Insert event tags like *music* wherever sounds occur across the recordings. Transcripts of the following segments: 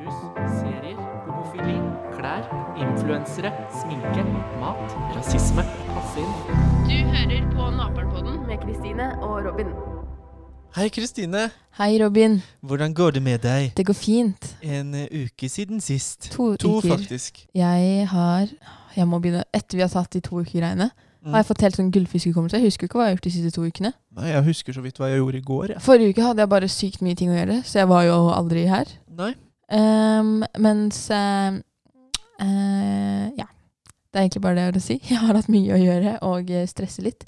sirkus, serier, homofili, klær, influensere, sminke, mat, rasisme. Passe inn. Du hører på Naperen-podden med Kristine og Robin. Hei, Kristine. Hei, Robin. Hvordan går det med deg? Det går fint. En uh, uke siden sist. To, To, uker. faktisk. Jeg har Jeg må begynne Etter vi har tatt de to uker-greiene, Mm. har jeg fått helt sånn gullfiskhukommelse. Jeg husker ikke hva jeg har gjort de siste to ukene. Nei, jeg husker så vidt hva jeg gjorde i går. Ja. Forrige uke hadde jeg bare sykt mye ting å gjøre, så jeg var jo aldri her. Nei. Ehm, mens uh, uh, Ja. Det er egentlig bare det jeg vil si. *laughs* Jeg har hatt mye å gjøre og stresser stresse litt.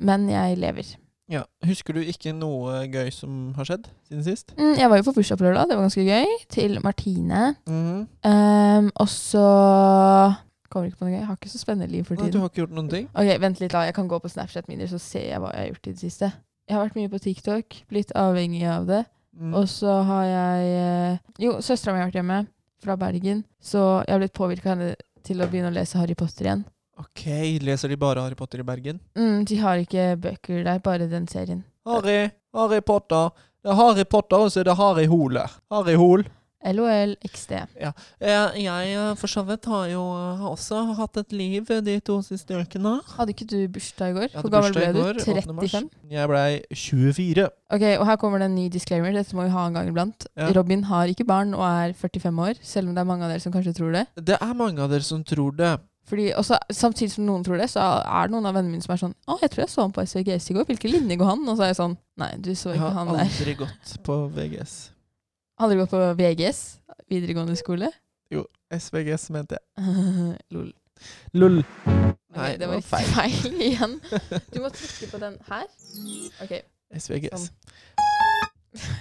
Men jeg lever. Ja. Husker du ikke noe gøy som har skjedd siden sist? Mm, jeg var jo på bursdag på lørdag. Det var ganske gøy. Til Martine. Mm. Um, og så Kommer ikke på noe gøy. Jeg har ikke så spennende liv for tiden. Nei, du har ikke gjort noen ting? Ok, Vent litt, da. Jeg kan gå på Snapchat mine, så ser jeg hva jeg har gjort i det siste. Jeg har vært mye på TikTok, blitt avhengig av det. Mm. Og så har jeg eh, Jo, søstera mi har vært hjemme, fra Bergen. Så jeg har blitt påvirka henne til å begynne å lese Harry Potter igjen. Ok, leser de bare Harry Potter i Bergen? Mm, de har ikke bøker der, bare den serien. Harry, Harry Potter. Det er Harry Potter, og så er det Harry Hole. Harry Hol. LOL Ja. Eh, jeg eh, for så vidt har jo eh, også hatt et liv de to siste ukene. Hadde ikke du bursdag i går? Hvor gammel ble du? 8. mars. 35? Jeg blei 24. Ok, og her kommer det en ny disclaimer. Dette må vi ha en gang iblant. Ja. Robin har ikke barn og er 45 år, selv om det er mange av dere som kanskje tror det. Det er mange av dere som tror det. Fordi også, Samtidig som noen tror det, så er det noen av vennene mine som er sånn 'Å, jeg tror jeg så han på SVGS i går. Hvilken linje går han?' Og så er jeg sånn Nei, du så ikke han der. Jeg har aldri gått på VGS. Aldri gått på VGS? Videregående skole? Jo, SVGS, mente jeg. *laughs* Lol. Lol. Nei, det var feil. feil. *laughs* igjen. Du må trykke på den her. Ok, SVGS. Sånn.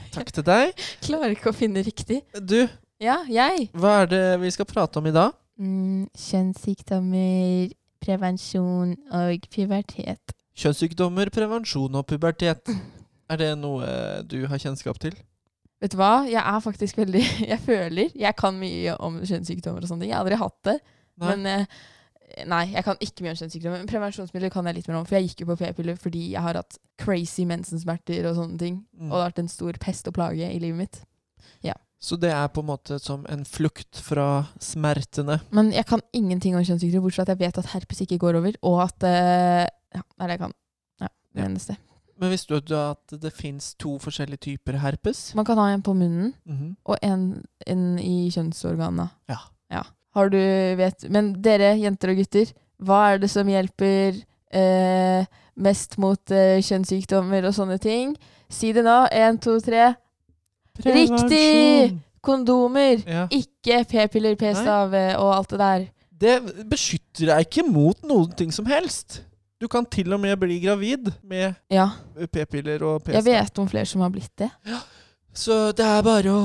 *laughs* Takk til deg. Klarer ikke å finne riktig. Du, Ja, jeg. hva er det vi skal prate om i dag? Mm, kjønnssykdommer, prevensjon og pubertet. Kjønnssykdommer, prevensjon og pubertet. Er det noe du har kjennskap til? Vet du hva? Jeg er faktisk veldig *laughs* Jeg føler jeg kan mye om kjønnssykdommer og sånne ting. Jeg har aldri hatt det. Nei. Men eh, Nei, jeg kan ikke mye om kjønnssykdommer. Men prevensjonsmidler kan jeg litt mer om, for jeg gikk jo på p-piller fordi jeg har hatt crazy mensensmerter og sånne ting. Mm. Og det har vært en stor pest og plage i livet mitt. Så det er på en måte som en flukt fra smertene. Men jeg kan ingenting om kjønnssykdommer, bortsett fra at jeg vet at herpes ikke går over, og at uh, Ja, det er det jeg kan. Ja, det Ja. eneste. Men visste du at det fins to forskjellige typer herpes? Man kan ha en på munnen Mhm. og en, en i kjønnsorganene. Ja. ja. Har du vet Men dere, jenter og gutter, hva er det som hjelper eh, mest mot eh, kjønnssykdommer og sånne ting? Si det nå. Én, to, tre. Riktig! Kondomer! Ja. Ikke p-piller, p-stav og alt det der. Det beskytter deg ikke mot noen ting som helst. Du kan til og med bli gravid med Ja, p-piller og p-stav. jeg vet om flere som har blitt det. Så det er bare å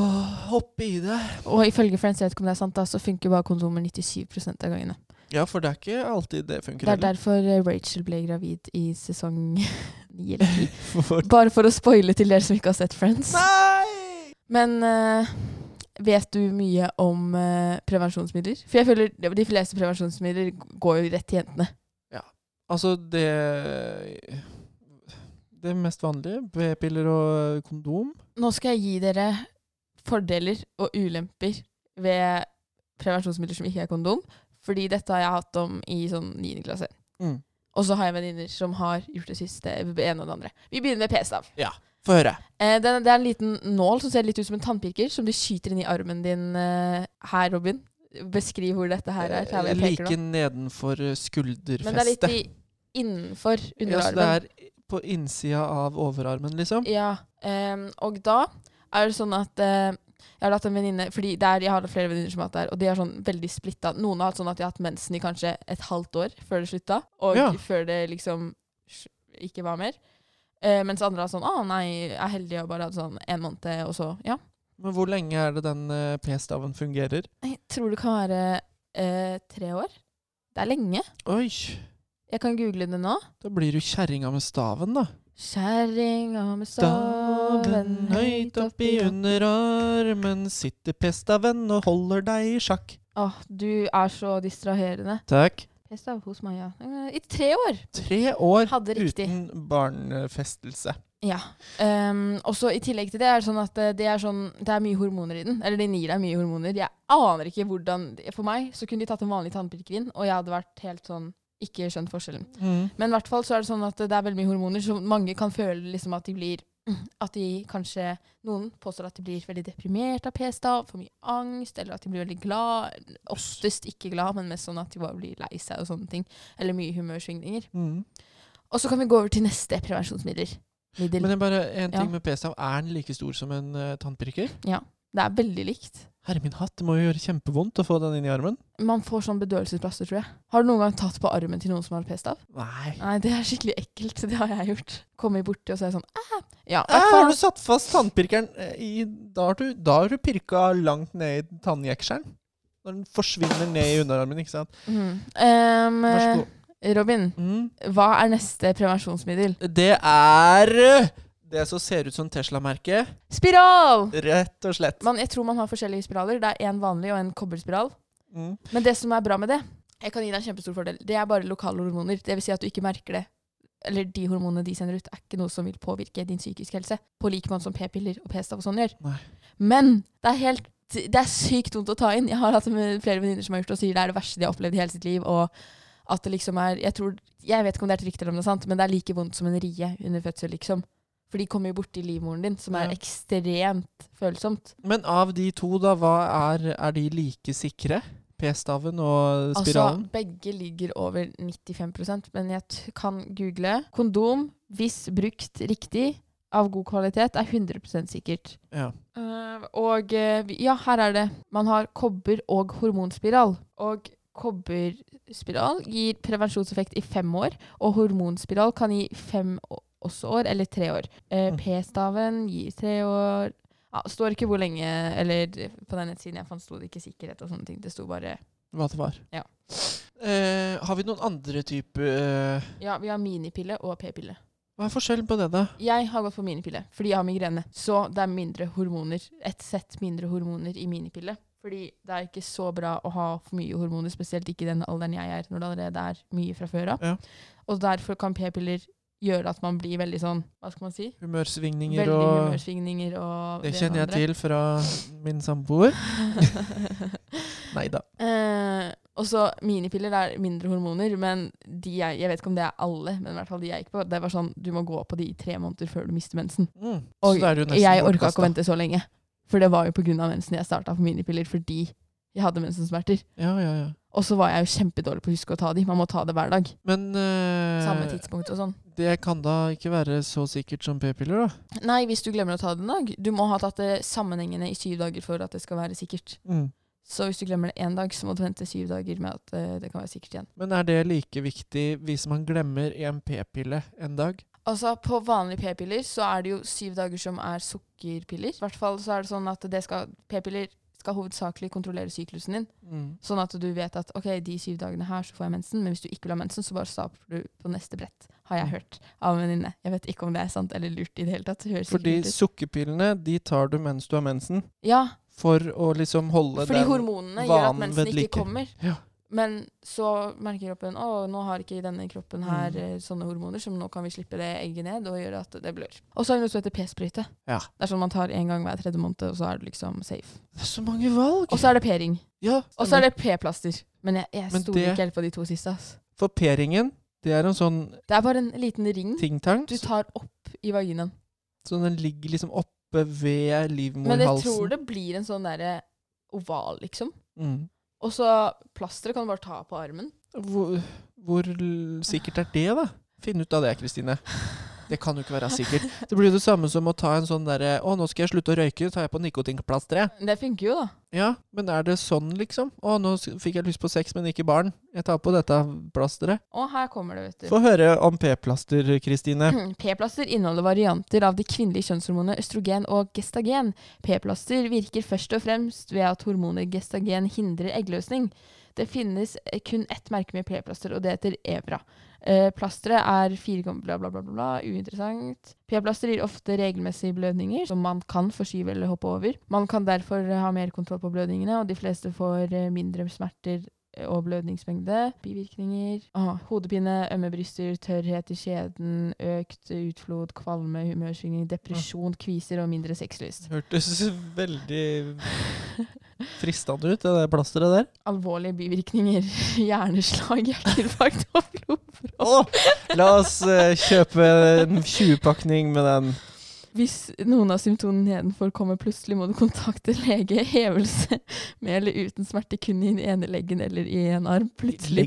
hoppe i det. Og ifølge Friends, jeg vet ikke om det er sant, da, så funker bare kondomer 97 av gangene. Ja, for det er ikke alltid det funker. Det er heller. derfor eh, Rachel ble gravid i sesong *laughs* 9 eller 10. *laughs* For- Bare for å spoile til dere som ikke har sett Friends. Nei! Men uh, vet du mye om uh, prevensjonsmidler? For jeg føler de fleste prevensjonsmidler går jo rett til jentene. Altså, det Det mest vanlige, B-piller og kondom. Nå skal jeg gi dere fordeler og ulemper ved prevensjonsmidler som ikke er kondom. Fordi dette har jeg hatt om i sånn 9. klasse. Mm. Og så har jeg venninner som har gjort det siste, ene og det andre. Vi begynner med p-stav. Få høre. Eh, det, det er en liten nål som ser litt ut som en tannpirker, som du skyter inn i armen din eh, her, Robin. Beskriv hvor dette her er. Her jeg like nå. nedenfor Men det er litt skulderfestet. i, innenfor *laughs* Ja, så det er på innsida av overarmen, liksom? Ja, Um, og da er det sånn at uh, jeg har hatt en venninne Fordi der, jeg har flere venninner som har hatt det her, og de er sånn veldig splitta. Noen har hatt sånn at de har hatt mensen i kanskje et halvt år før det slutta, og Ja. før det liksom ikke var mer. Uh, mens andre har sånn 'Å, nei, jeg er heldig og bare hatt sånn en måned', og så Ja. Men hvor lenge er det den eh, p-staven fungerer? Jeg tror det kan være eh, tre år. Det er lenge. Oi, Jeg kan google det nå. da blir du kjerringa med staven, da. Kjerringa med Staven staven høyt oppi underarmen sitter p-staven og holder deg i sjakk. Åh, du er så distraherende. Takk. P-stav hos meg, ja. Eh, I tre år. Tre år Hadde riktig. uten barnefestelse. Ja. Um, og så I tillegg til det er det sånn at eh, det er, sånn, det er mye hormoner i den. Eller den gir deg mye hormoner. Jeg aner ikke hvordan For meg så kunne de tatt en vanlig tannpirker inn, og jeg hadde vært helt sånn ikke skjønt forskjellen. Mm. Men i hvert fall så er det sånn at det er veldig mye hormoner, så mange kan føle liksom at de blir *clears throat* At de kanskje Noen påstår at de blir veldig deprimert av p-stav, for mye angst, eller at de blir veldig glad. Oftest ikke glad, men mest sånn at de bare blir lei seg og sånne ting. Eller mye humørsvingninger. Mm. Og så kan vi gå over til neste prevensjonsmiddel. Middel. Men bare en ting Ja. med p-stav. Er den like stor som en uh, tannpirker? Det er veldig likt. Herre min hatt, det må jo gjøre kjempevondt å få den inn i armen. Man får sånn bedøvelsesplaster, tror jeg. Har du noen gang tatt på armen til noen som har p-stav? Nei. Nei, det er skikkelig ekkelt. Det har jeg gjort. Kommer borti og så er jeg sånn Æ! Ja, i Eh, har du satt fast tannpirkeren eh, i Da har du, da har du pirka langt ned i tannjekselen. Når den forsvinner ned i underarmen, ikke sant. Mm. Um, Vær så god. Robin, Mm. hva er neste prevensjonsmiddel? Det er eh, det som ser ut som Tesla-merket. Spiral! Rett og slett. Man, jeg tror man har forskjellige spiraler. Det er én vanlig og en kobberspiral. Mm. Men det som er bra med det, jeg kan gi deg en kjempestor fordel, det er bare lokale hormoner. Det vil si at du ikke merker det. Eller de hormonene de sender ut, er ikke noe som vil påvirke din psykiske helse. På lik måte som p-piller og p-stav og sånn gjør. Nei. Men det er helt det er sykt vondt å ta inn. Jeg har hatt flere venninner som har gjort det og sier det er det verste de har opplevd i hele sitt liv. Og at det liksom er Jeg tror Jeg vet ikke om det er et rykte eller om det er sant, men det er like vondt som en rie under fødsel, liksom. For de kommer jo borti livmoren din, som er Ja. ekstremt følsomt. Men av de to, da, hva er, er de like sikre? P-staven og spiralen? Altså, begge ligger over 95% men jeg kan google. Kondom, hvis brukt riktig, av god kvalitet, er 100% sikkert. Ja. Uh, og eh, ja, her er det. Man har kobber- og hormonspiral. Og kobberspiral gir prevensjonseffekt i fem år, og hormonspiral kan gi fem år, eller tre år. Eh, Mm. P-staven gir tre år. Ja, står ikke hvor lenge, eller på den nettsiden jeg fant, sto det ikke sikkerhet og sånne ting. Det sto bare Hva det var. Ja. Eh, har vi noen andre typer eh, Ja, vi har minipille og p-pille. Hva er forskjellen på det, da? Jeg har gått for minipille fordi jeg har migrene. Så det er mindre hormoner. Et sett mindre hormoner i minipille. Fordi det er ikke så bra å ha for mye hormoner, spesielt ikke i den alderen jeg er, når det allerede er mye fra før av. Ja. Og derfor kan p-piller gjøre at man blir veldig sånn, hva skal man si? Humørsvingninger Veldig og humørsvingninger og Det kjenner jeg til fra min samboer. *laughs* Nei da. Eh, og så minipiller er mindre hormoner, men de jeg, jeg vet ikke om det er alle, men i hvert fall de jeg gikk på, det var sånn du må gå på de i tre måneder før du mister mensen. Mm. Og jeg orka ikke å vente så lenge. For det var jo pga. mensen jeg starta på minipiller, fordi jeg hadde mensensmerter. Ja, ja, ja. Og så var jeg jo kjempedårlig på å huske å ta de. Man må ta det hver dag. Men øh, Samme tidspunkt og sånn. det kan da ikke være så sikkert som p-piller, da? Nei, hvis du glemmer å ta det en dag. Du må ha tatt det sammenhengende i syv dager for at det skal være sikkert. Mm. Så hvis du glemmer det én dag, så må du vente syv dager med at eh, det kan være sikkert igjen. Men er det like viktig hvis man glemmer en p-pille en dag? Altså, På vanlige p-piller så er det jo syv dager som er sukkerpiller. I hvert fall så er det sånn at det skal, p-piller skal hovedsakelig kontrollere syklusen din. Mm. Sånn at du vet at ok, de syv dagene her så får jeg mensen, men hvis du ikke vil ha mensen, så bare staper du på neste brett. Har jeg hørt av en venninne. Jeg vet ikke om det er sant eller lurt i det hele tatt. Det Fordi sukkerpillene de tar du mens du har mensen, Ja, for å liksom holde fordi den hormonene gjør at mensen ikke kommer. Ja. Men så merker kroppen å, nå har ikke denne kroppen her Mm. eh, sånne hormoner, så nå kan vi slippe det egget ned og gjøre at det blør. Og så har vi noe som heter p-sprøyte. Ja. Det er sånn man tar én gang hver tredje måned, og så er du liksom safe. Det er så mange valg! Og så er det p-ring. ja, Og så er det p-plaster. Men jeg, jeg stoler det- ikke helt på de to siste. ass. For p-ringen, det er en sånn Det er bare en liten ring ting-tang. du tar opp i vaginaen. Så den ligger liksom oppe ved livmorhalsen? Men jeg tror det blir en sånn derre oval, liksom. Mm. Og så plasteret kan du bare ta på armen. Hvor, hvor sikkert er det, da? Finn ut av det, Kristine. Det kan jo ikke være sikkert. Det blir jo det samme som å ta en sånn derre Å, nå skal jeg slutte å røyke, tar jeg på nikotinplasteret. Det funker jo, da. Ja, men er det sånn, liksom? Å, nå fikk jeg lyst på sex, men ikke barn. Jeg tar på dette plasteret. Å, her kommer det, vet du. Få høre om p-plaster, Kristine. *clears throat* P-plaster inneholder varianter av de kvinnelige kjønnshormonene østrogen og gestagen. P-plaster virker først og fremst ved at hormonet gestagen hindrer eggløsning. Det finnes eh, kun ett merke med P-plaster, og det heter Evra. Eh, plasteret er fire bla, bla, bla, bla, uinteressant. P-plaster gir ofte regelmessige blødninger, som man kan forskyve eller hoppe over. Man kan derfor ha mer kontroll på blødningene, og de fleste får eh, mindre smerter og blødningsmengde. Bivirkninger. Ah, hodepine, ømme bryster, tørrhet i skjeden, økt utflod, kvalme, humørsvingning, depresjon, kviser og mindre sexlyst. Hørtes veldig fristende ut, det der plasteret der. Alvorlige bivirkninger. *laughs* Hjerneslag, hjerteinfarkt og blodpropp. Oh, la oss uh, kjøpe en 20-pakning med den. Hvis noen av symptomene nedenfor kommer plutselig, må du kontakte lege. Hevelse med eller uten smerte kun i den ene leggen eller i en arm. Plutselig,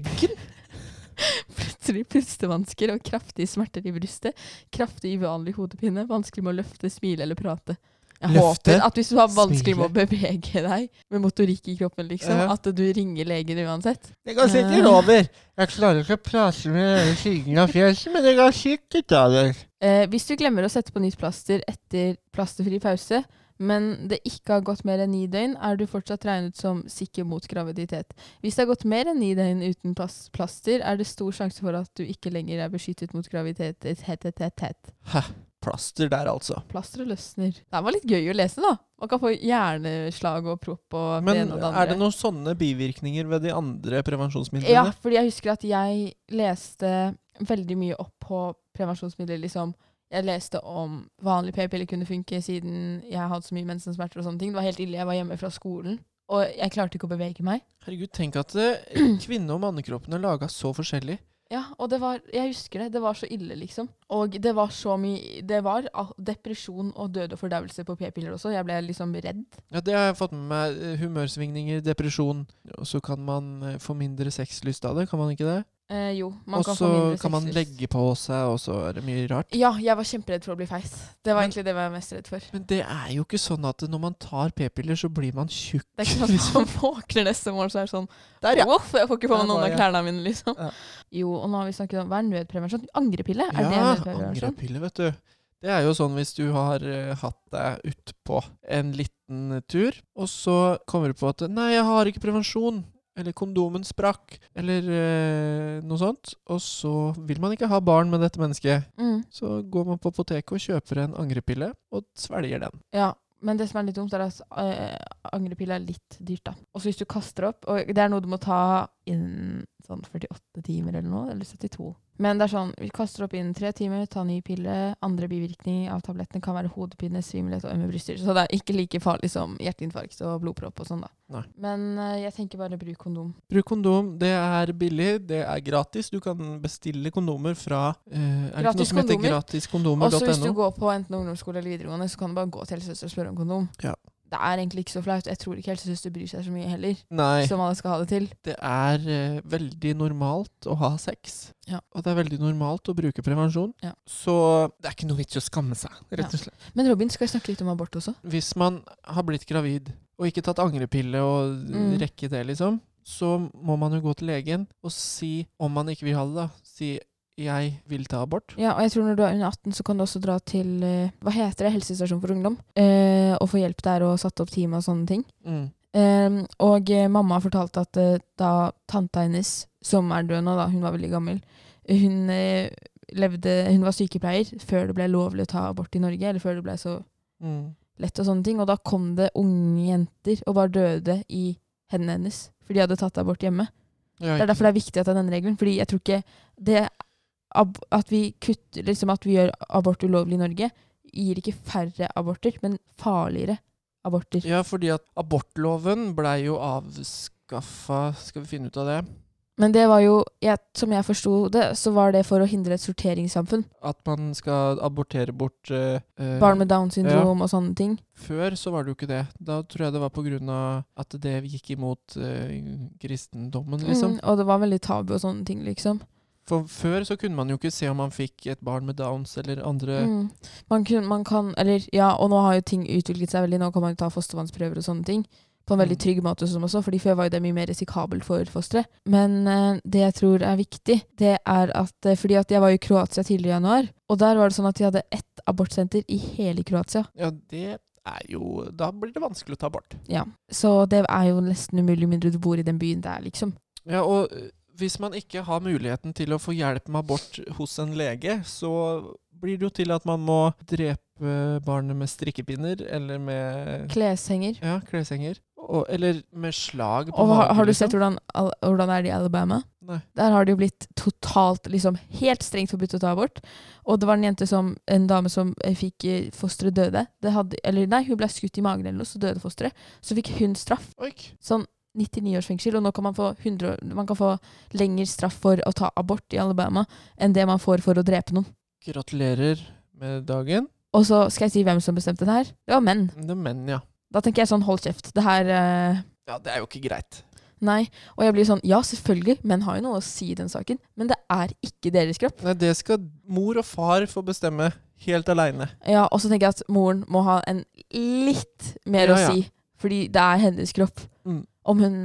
*laughs* plutselig pustevansker og kraftige smerter i brystet. Kraftig uvanlig hodepine. Vanskelig med å løfte, smile eller prate. Jeg Løfte, håper at hvis du har vanskelig med å bevege deg med motorikk i kroppen, liksom, Ja. at du ringer legen uansett. Det går sikkert over. Jeg klarer ikke å prate med denne siden av fjeset, men det går sikkert over. Eh, hvis du glemmer å sette på nytt plaster etter plasterfri pause, men det ikke har gått mer enn ni døgn, er du fortsatt regnet som sikker mot graviditet. Hvis det har gått mer enn ni døgn uten plaster, er det stor sjanse for at du ikke lenger er beskyttet mot graviditet. Het, het, het, het. Plaster der altså. Plasteret løsner. Det var litt gøy å lese, da. Man kan få hjerneslag og propp og det Men ene og det andre. er det noen sånne bivirkninger ved de andre prevensjonsmidlene? Ja, fordi jeg husker at jeg leste veldig mye opp på prevensjonsmidler. liksom. Jeg leste om vanlig p-piller kunne funke siden jeg hadde så mye mensensmerter og sånne ting. Det var helt ille. Jeg var hjemme fra skolen, og jeg klarte ikke å bevege meg. Herregud, tenk at eh, *clears throat* kvinne- og mannekroppen er laga så forskjellig. Ja, og det var Jeg husker det. Det var så ille, liksom. Og det var så mye Det var depresjon og død og fordøvelse på p-piller også. Jeg ble liksom redd. Ja, Det har jeg fått med meg. Eh, Humørsvingninger, depresjon. Og så kan man eh, få mindre sexlyst av det, kan man ikke det? Eh, jo, man Og kan så få mindre kan man legge på seg, og så er det mye rart. Ja, jeg var kjemperedd for å bli feis. Det var Men- egentlig det jeg var mest redd for. Men det er jo ikke sånn at når man tar p-piller, så blir man tjukk. Det er ikke sånn at man *laughs* våkner neste morgen så er det sånn Der, ja. Voff, jeg får ikke på Der meg noen var av jeg. klærne mine, liksom. Ja. Jo, og nå har vi snakket om Hva er nødprevensjon? Angrepille? Er det ja, nødprevensjon? angrepille, vet du. Det er jo sånn hvis du har eh, hatt deg utpå en liten tur, og så kommer du på at 'nei, jeg har ikke prevensjon', eller 'kondomen sprakk', eller eh, noe sånt, og så vil man ikke ha barn med dette mennesket. Mm. Så går man på apoteket og kjøper en angrepille, og svelger den. Ja, men det som er litt dumt, er at eh, angrepille er litt dyrt, da. Og så hvis du kaster opp Og det er noe du må ta innen sånn 48 timer eller noe, eller 72. Men det er sånn, vi kaster opp innen tre timer, tar ny pille. Andre bivirkninger av tablettene kan være hodepine, svimmelhet og ømme bryster. Så det er ikke like farlig som hjerteinfarkt og blodpropp og sånn, da. Nei. Men uh, jeg tenker bare bruk kondom. Bruk kondom. Det er billig, det er gratis. Du kan bestille kondomer fra uh, Er det ikke noe som heter kondomer. Også hvis du går på enten ungdomsskole eller videregående, så kan du bare gå til helsesøster og spørre om kondom. Ja. Det er egentlig ikke så flaut. Jeg tror ikke helsesøster bryr seg så mye heller, Nei. som alle skal ha det til. Det er uh, veldig normalt å ha sex. Ja. Og det er veldig normalt å bruke prevensjon. Ja. Så det er ikke noe vits i å skamme seg, rett og slett. Men Robin, skal vi snakke litt om abort også? Hvis man har blitt gravid og ikke tatt angrepille og Mm. rekke det, liksom, så må man jo gå til legen og si om man ikke vil ha det, da. Si 'jeg vil ta abort'. Ja, og jeg tror når du er under 18, så kan du også dra til eh, hva heter det, helsestasjon for ungdom, eh, og få hjelp der og satt opp team og sånne ting. Mm. Eh, og mamma fortalte at eh, da tanta hennes, som er død nå, da, hun var veldig gammel, hun, eh, levde, hun var sykepleier før det ble lovlig å ta abort i Norge, eller før det ble så Mm. lett og sånne ting. Og da kom det unge jenter og var døde i hendene hennes, for de hadde tatt abort hjemme. Ja, Det er derfor det er viktig at det er denne regelen, fordi jeg tror ikke det at vi kutter, liksom at vi gjør abort ulovlig i Norge, gir ikke færre aborter, men farligere aborter. Ja, fordi at abortloven blei jo avskaffa Skal vi finne ut av det? Men det var jo, jeg, som jeg forsto det, så var det for å hindre et sorteringssamfunn. At man skal abortere bort eh, Barn med Downs syndrom og sånne ting. Før så var det jo ikke det. Da tror jeg det var på grunn av at det gikk imot eh, kristendommen, liksom. Mm, og det var veldig tabu og sånne ting, liksom. For før så kunne man jo ikke se om man fikk et barn med downs eller andre Mm. Man, kun, man kan, eller ja, og nå har jo ting utviklet seg veldig. Nå kan man jo ta fostervannsprøver og sånne ting. På en veldig Mm. trygg måte som også, fordi før var det mye mer risikabelt for fosteret. Men uh, det jeg tror er viktig, det er at uh, Fordi at jeg var i Kroatia tidligere i januar, og der var det sånn at de hadde ett abortsenter i hele Kroatia. Ja, det er jo Da blir det vanskelig å ta abort. Ja. Så det er jo nesten umulig mindre du bor i den byen der, liksom. Ja, og hvis man ikke har muligheten til å få hjelp med abort hos en lege, så blir det jo til at man må drepe barnet med strikkepinner eller med Kleshenger. ja, kleshenger. Og, eller med slag på Og har, har du liksom. sett hvordan, Al- hvordan er det i Alabama? Nei. Der har det jo blitt totalt, liksom helt strengt forbudt å ta abort. Og det var en jente som, en dame som fikk eh, fosteret døde. Det hadde, eller nei, hun ble skutt i magen eller noe, så døde fosteret. Så fikk hun straff. Oi. Sånn 99 års fengsel, og nå kan man få 100, man kan få lengre straff for å ta abort i Alabama enn det man får for å drepe noen. Gratulerer med dagen. Og så skal jeg si hvem som bestemte det her. Det var menn. Det er menn, ja. Da tenker jeg sånn, hold kjeft. Det her eh, Ja, det er jo ikke greit. Nei. Og jeg blir sånn, ja selvfølgelig, menn har jo noe å si i den saken, men det er ikke deres kropp. Nei, det skal mor og far få bestemme helt aleine. Ja, og så tenker jeg at moren må ha en litt mer Ja, å ja. Fordi det er hennes kropp. Mm. Om, hun,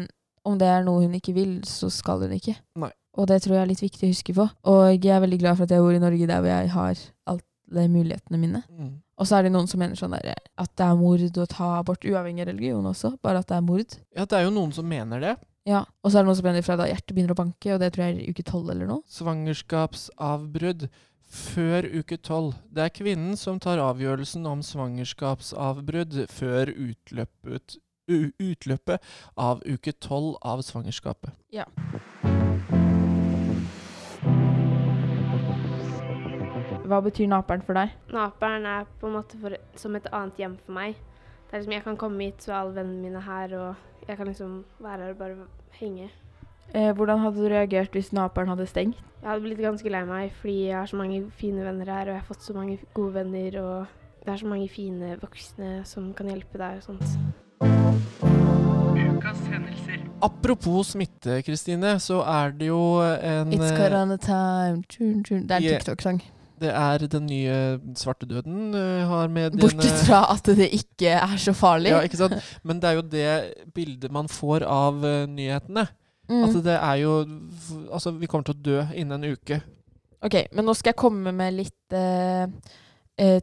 om det er noe hun ikke vil, så skal hun ikke. Nei. Og det tror jeg er litt viktig å huske på. Og jeg er veldig glad for at jeg bor i Norge, der hvor jeg har alle mulighetene mine. Mm. Og så er det noen som mener sånn der, at det er mord å ta abort, uavhengig av religion også, bare at det er mord. Ja, det er jo noen som mener det. Ja, Og så er det noen som mener fra da hjertet begynner å banke, og det tror jeg er uke tolv eller noe. Svangerskapsavbrudd før uke tolv. Det er kvinnen som tar avgjørelsen om svangerskapsavbrudd før utløpet, utløpet av uke tolv av svangerskapet. Ja. Hva betyr naperen for deg? Naperen er på en måte for, som et annet hjem for meg. Det er liksom, Jeg kan komme hit, så er alle vennene mine her, og jeg kan liksom være her og bare henge. Eh, hvordan hadde du reagert hvis naperen hadde stengt? Jeg hadde blitt ganske lei meg, fordi jeg har så mange fine venner her, og jeg har fått så mange gode venner, og det er så mange fine voksne som kan hjelpe deg og sånt. Ukas hendelser. Apropos smitte, Kristine, så er det jo en It's eh, corona time. Tjun, tjun. Det er en Yeah. TikTok-sang. Det er den nye svartedøden eh, har med Bortsett fra at det ikke er så farlig. Ja, ikke sant? Men det er jo det bildet man får av eh, nyhetene. Mm. At det er jo Altså, vi kommer til å dø innen en uke. Ok, men nå skal jeg komme med litt uh,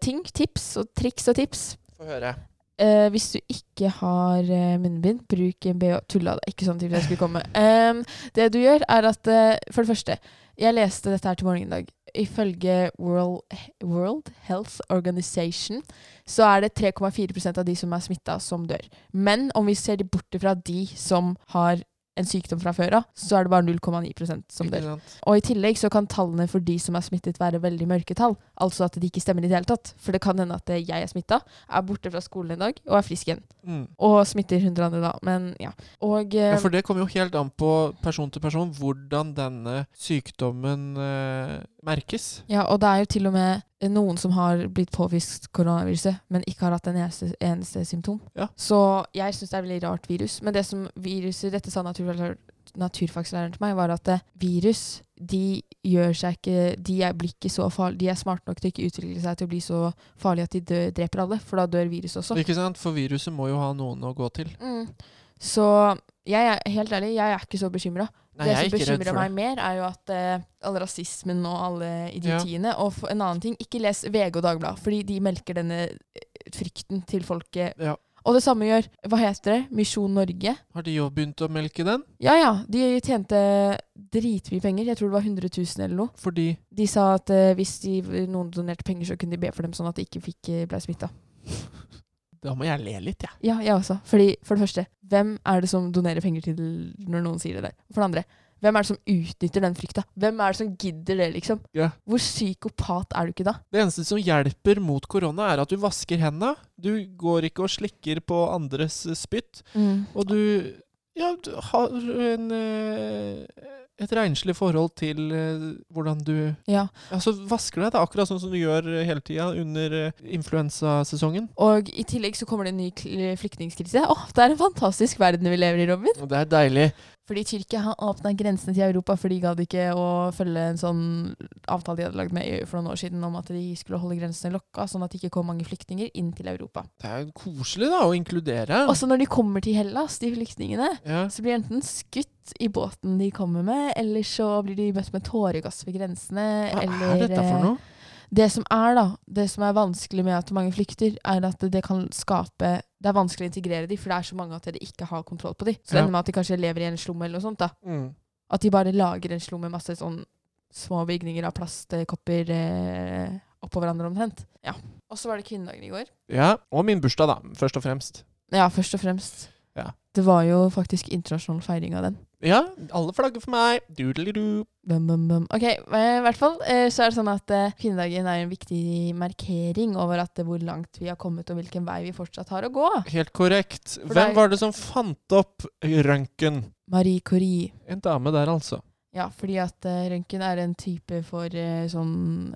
ting. Tips og triks og tips. Få høre. Uh, hvis du ikke har uh, munnbind, bruk en bh. Tulla, det er ikke sånn til jeg skulle komme. Um, det du gjør, er at uh, For det første, jeg leste dette her til morgenen i dag. Ifølge World, World Health Organization så er det 3,4% av de som er smitta, som dør. Men om vi ser bort fra de som har en sykdom fra før av, så er det bare 0,9% som dør. Og i tillegg så kan tallene for de som er smittet være veldig mørke tall. Altså at de ikke stemmer i det hele tatt. For det kan hende at jeg er smitta, er borte fra skolen en dag og er frisk igjen. Mm. Og smitter 100 andre da. Men ja. Og eh, Ja, for det kommer jo helt an på person til person hvordan denne sykdommen eh, merkes. ja, og det er jo til og med noen som har blitt påvist koronaviruset, men ikke har hatt en eneste, eneste symptom. Ja. Så jeg syns det er veldig rart virus. Men det som viruset, dette sa naturfaglæreren til meg, var at eh, virus de gjør seg ikke De er, ikke så farlige. De er smarte nok til ikke utvikle seg til å bli så farlige at de dør, dreper alle, for da dør viruset også. Ikke sant? For viruset må jo ha noen å gå til. Mm. Så jeg er helt ærlig, jeg er ikke så bekymra. Det som bekymrer meg mer, er jo at uh, all rasismen og alle idiotiene Og en annen ting, ikke les VG og Dagbladet, fordi de melker denne eh, frykten til folket. Ja. Og det samme gjør Hva heter det? Misjon Norge. Har de jo begynt å melke den? Ja ja, de tjente dritmye penger. Jeg tror det var 100 000 eller noe. Fordi De sa at uh, hvis de, noen donerte penger, så kunne de be for dem sånn at de ikke fikk, ble smitta. Da må jeg le litt, jeg. Ja, jeg også. Fordi, for det første, hvem er det som donerer penger til når noen sier det der? For det andre, hvem er det som utnytter den frykta? Hvem er det som gidder det, liksom? Ja. Hvor psykopat er du ikke da? Det eneste som hjelper mot korona, er at du vasker hendene. Du går ikke og slikker på andres spytt. spytt. Og du ja, du har en, eh, et renslig forhold til eh, hvordan du Ja. Altså vasker deg, da, akkurat sånn som du gjør eh, hele tida under eh, influensasesongen. Og i tillegg så kommer det en ny flyktningkrise. Åh, det er en fantastisk verden vi lever i, Robin. Og det er deilig. Fordi Tyrkia har åpna grensene til Europa, for de gadd ikke å følge en sånn avtale de hadde lagd med EU for noen år siden om at de skulle holde grensene lokka, sånn at det ikke kom mange flyktninger inn til Europa. Det er koselig da, å inkludere. Også når de kommer til Hellas, de flyktningene, ja. så blir de enten skutt i båten de kommer med, eller så blir de møtt med tåregass ved grensene. Hva eller, er dette for eh, noe? Det som er da, det som er vanskelig med at mange flykter, er at det kan skape Det er vanskelig å integrere dem, for det er så mange at de ikke har kontroll på dem. Så det ender med at de kanskje lever i en slum eller noe sånt. da. Mm. At de bare lager en slum med masse sånn små bygninger av plastkopper eh, oppå hverandre omtrent. Ja. Og så var det kvinnedagen i går. Ja, og min bursdag, da, først og fremst. Ja, først og fremst. Ja. Det var jo faktisk internasjonal feiring av den. Ja, alle flagger for meg. Doodly-doo. Bum, bum, bum. Ok, eh, i hvert fall eh, så er det sånn at eh, kvinnedagen er en viktig markering over at hvor langt vi har kommet, og hvilken vei vi fortsatt har å gå. Helt korrekt. For Hvem var det som fant opp røntgen? Marie Curie. En dame der, altså. Ja, fordi at uh, røntgen er en type for sånn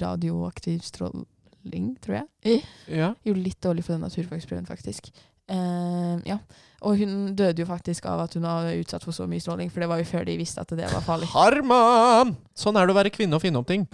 radioaktiv stråling, tror jeg. Ja. Gjorde litt dårlig for den naturfagsprøven, faktisk. Eh, ja. Og hun døde jo faktisk av at hun var utsatt for så mye stråling, for det var jo før de visste at det var farlig. Harman! Sånn er det å være kvinne og finne opp ting.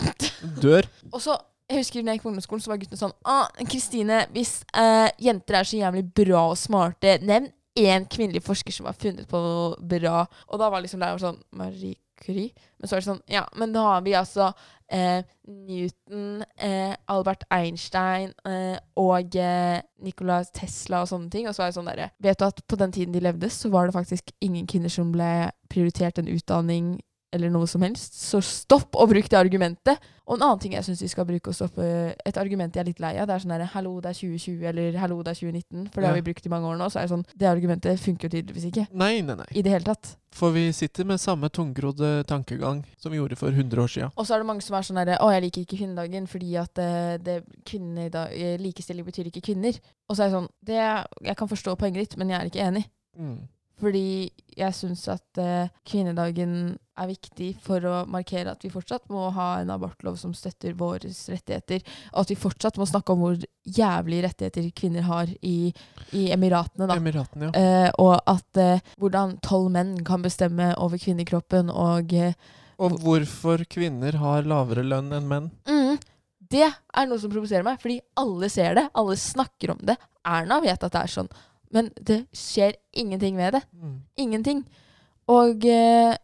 Dør. Og så, jeg husker når jeg gikk på ungdomsskolen, så var guttene sånn ah, Kristine, hvis uh, jenter er så jævlig bra og smarte, nevn én kvinnelig forsker som har funnet på noe bra. Og da var liksom læreren sånn Marie Curie? Men så er det sånn Ja, men da har vi altså eh, Newton, eh, Albert Einstein eh, og eh, Nikola Tesla og sånne ting. Og så er det sånn derre Vet du at på den tiden de levde, så var det faktisk ingen kvinner som ble prioritert en utdanning eller noe som helst. Så stopp å bruke det argumentet. Og en annen ting jeg syns vi skal bruke å stoppe Et argument jeg er litt lei av, det er sånn her 'hallo, det er 2020', eller 'hallo, det er 2019'. For det har vi brukt i mange år nå. Så er det sånn Det argumentet funker jo tydeligvis ikke. Nei, nei, nei. I det hele tatt. For vi sitter med samme tungrodde tankegang som vi gjorde for 100 år sia. Og så er det mange som er sånn herre 'Å, jeg liker ikke kvinnedagen fordi at det, det, kvinner i dag, eh, likestilling betyr ikke kvinner'. Og så er det sånn det, Jeg kan forstå poenget ditt, men jeg er ikke enig. Mm. Fordi jeg syns at uh, kvinnedagen er viktig for å markere at vi fortsatt må ha en abortlov som støtter våre rettigheter, og at vi fortsatt må snakke om hvor jævlige rettigheter kvinner har i, i Emiratene. da. Emiratene, ja. Eh, og at eh, hvordan tolv menn kan bestemme over kvinnekroppen og eh, Og hvorfor kvinner har lavere lønn enn menn. mm, Det er noe som provoserer meg, fordi alle ser det. Alle snakker om det. Erna vet at det er sånn. Men det skjer ingenting med det. Mm. Ingenting. Og eh,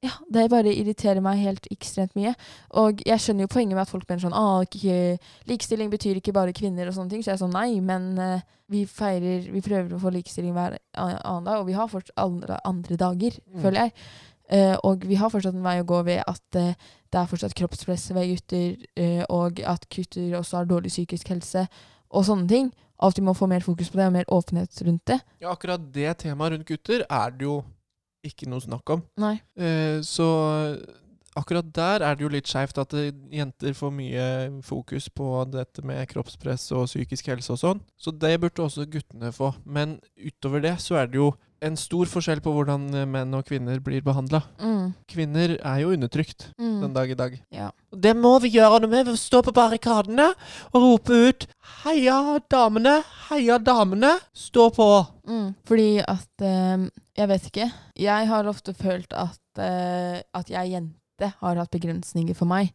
ja, det bare irriterer meg helt ekstremt mye. Og jeg skjønner jo poenget med at folk mener sånn ah, ikke, Likestilling betyr ikke bare kvinner og sånne ting. Så jeg er sånn nei, men uh, vi feirer Vi prøver å få likestilling hver annen dag, og vi har fortsatt andre, andre dager, Mm. føler jeg. Uh, og vi har fortsatt en vei å gå ved at uh, det er fortsatt kroppspress ved gutter, og at gutter også har dårlig psykisk helse, og sånne ting. At vi må få mer fokus på det, og mer åpenhet rundt det. Ja, akkurat det temaet rundt gutter er det jo ikke noe snakk om. Nei. Eh, så akkurat der er det jo litt skeivt at eh, jenter får mye fokus på dette med kroppspress og psykisk helse og sånn. Så det burde også guttene få. Men utover det så er det jo en stor forskjell på hvordan eh, menn og kvinner blir behandla. Mm. Kvinner er jo undertrykt Mm. den dag i dag. Ja. Det må vi gjøre noe med stå på barrikadene og rope ut 'Heia damene! Heia damene! Stå på!' Mm. Fordi at eh, Jeg vet ikke. Jeg har ofte følt at, eh, at jeg jente har hatt begrensninger for meg.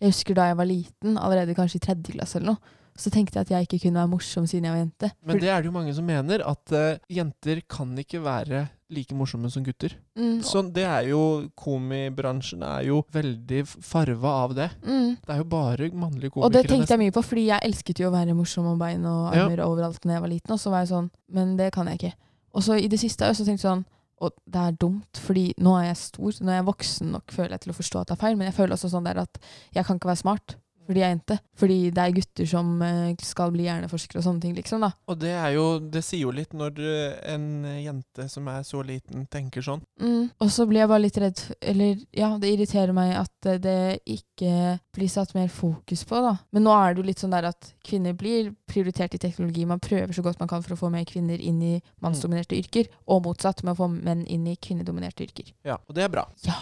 Jeg husker da jeg var liten, allerede kanskje i tredje klasse eller noe, så tenkte jeg at jeg ikke kunne være morsom siden jeg var jente. Men det er det jo mange som mener, at uh, jenter kan ikke være like morsomme som gutter. mm. Så det er jo Komibransjen er jo veldig farva av det. Mm. Det er jo bare mannlige komikere. Og det tenkte jeg mye på, fordi jeg elsket jo å være morsom om bein og Ja. overalt da jeg var liten. Og så var jeg sånn Men det kan jeg ikke. Og så i det siste har jeg også tenkt sånn Og det er dumt, fordi nå er jeg stor, nå er jeg voksen nok, føler jeg, til å forstå at det er feil. Men jeg føler også sånn der at jeg kan ikke være smart fordi jeg er jente. Fordi det er gutter som eh, skal bli hjerneforskere og sånne ting, liksom. da. Og det er jo Det sier jo litt når eh, en jente som er så liten, tenker sånn. Mm. Og så blir jeg bare litt redd Eller ja, det irriterer meg at eh, det ikke blir satt mer fokus på, da. Men nå er det jo litt sånn der at kvinner blir prioritert i teknologi. Man prøver så godt man kan for å få mer kvinner inn i mannsdominerte yrker, og motsatt med å få menn inn i kvinnedominerte yrker. Ja, Og det er bra. Ja.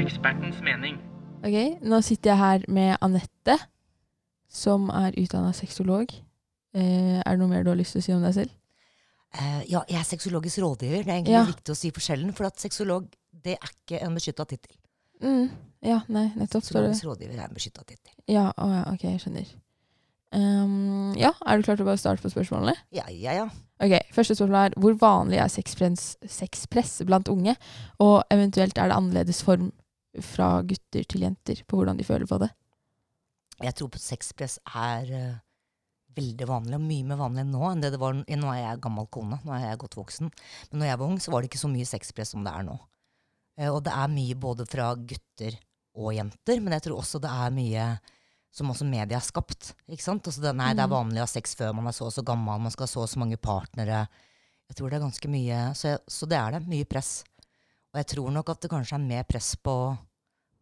Ekspertens mening. Ok, nå sitter jeg her med Anette, som er utdanna sexolog. Eh, er det noe mer du har lyst til å si om deg selv? Eh, ja, jeg er sexologisk rådgiver. Det er egentlig Ja. viktig å si forskjellen. For at sexolog det er ikke en beskytta tittel. Mm. Ja, nei, nettopp. Sexologisk rådgiver er en beskytta tittel. Ja, oh, ja, ok, jeg skjønner. Um, ja, er du klar til å bare starte på spørsmålene? Ja, ja, ja. Ok, Første spørsmål er hvor vanlig er sexpress blant unge? Og eventuelt er det annerledes form fra gutter til jenter på hvordan de føler på det? Jeg tror sexpress er uh, veldig vanlig, og mye mer vanlig nå enn det det var Nå er jeg gammel kone, nå er jeg godt voksen. Men når jeg var ung, så var det ikke så mye sexpress som det er nå. Uh, og det er mye både fra gutter og jenter, men jeg tror også det er mye som også media har skapt. Ikke sant? Altså det, nei, det er Mm. vanlig å ha sex før man er så og så gammel, man skal ha så og så mange partnere. Jeg tror det er ganske mye, så, så det er det. Mye press. Og jeg tror nok at det kanskje er mer press på,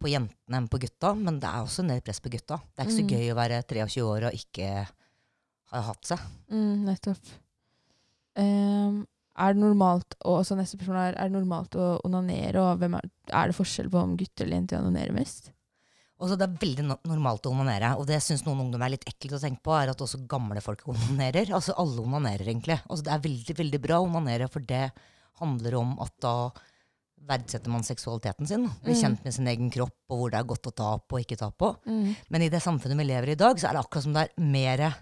på jentene enn på gutta, men det er også mer press på gutta. Det er ikke så Mm. gøy å være 23 år og ikke ha hatt seg. Mm, nettopp. Um, er det normalt og også neste spørsmål er, er det normalt å onanere, og er, er det forskjell på om gutter eller jenter onanerer mest? Også Det er veldig no normalt å onanere, og det syns noen ungdom er litt ekkelt å tenke på, er at også gamle folk onanerer. Altså alle onanerer, egentlig. Altså Det er veldig veldig bra å onanere, for det handler om at da verdsetter man seksualiteten sin. Blir Mm. kjent med sin egen kropp, og hvor det er godt å ta på og ikke ta på. Mm. Men i det samfunnet vi lever i i dag, så er det akkurat som det er mer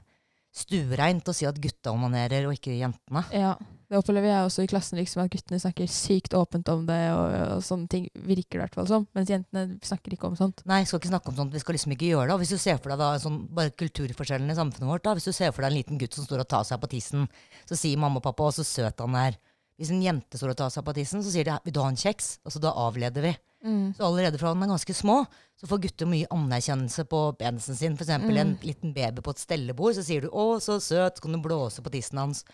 stuereint å si at gutta onanerer, og ikke jentene. Ja, det opplever jeg også i klassen, liksom, at guttene snakker sykt åpent om det, og, og sånne ting virker det i hvert fall som, mens jentene snakker ikke om sånt. Nei, skal ikke snakke om sånt. Vi skal liksom ikke gjøre det. Og hvis du ser for deg da, sånn, bare kulturforskjellen i samfunnet vårt, da, hvis du ser for deg en liten gutt som står og tar seg på tissen, så sier mamma og pappa 'å, så søt han er'. Hvis en jente står og tar seg på tissen, så sier de 'vil du ha en kjeks?' Altså da avleder vi. Mm. Så allerede fra de er ganske små, så får gutter mye anerkjennelse på penisen sin. For eksempel en liten baby på et stellebord, så sier du 'å, så søt', så kan du blåse på tissen hans.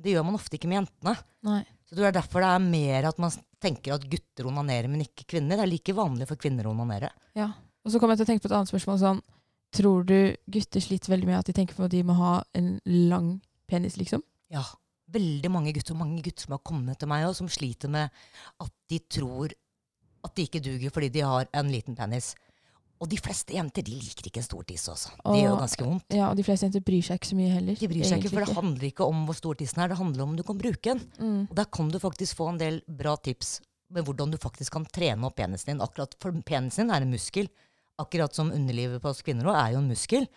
Det gjør man ofte ikke med jentene. Nei. Så det er derfor det er mer at man tenker at gutter onanerer, men ikke kvinner. Det er like vanlig for kvinner å onanere. Ja. Og så kommer jeg til å tenke på et annet spørsmål sånn, tror du gutter sliter veldig med at de tenker på at de må ha en lang penis, liksom? Ja. Veldig mange gutter, mange gutter som har kommet til meg og som sliter med at de tror at de ikke duger fordi de har en liten penis. Og de fleste jenter de liker ikke en stor tiss også. Det gjør jo ganske vondt. Ja, og de fleste jenter bryr seg ikke så mye heller. De bryr seg ikke, for det handler ikke om hvor stor tissen er, det handler om du kan bruke den. Mm. Og der kan du faktisk få en del bra tips med hvordan du faktisk kan trene opp penisen din. Akkurat For penisen din er en muskel. Akkurat som underlivet på oss kvinner også er jo en muskel.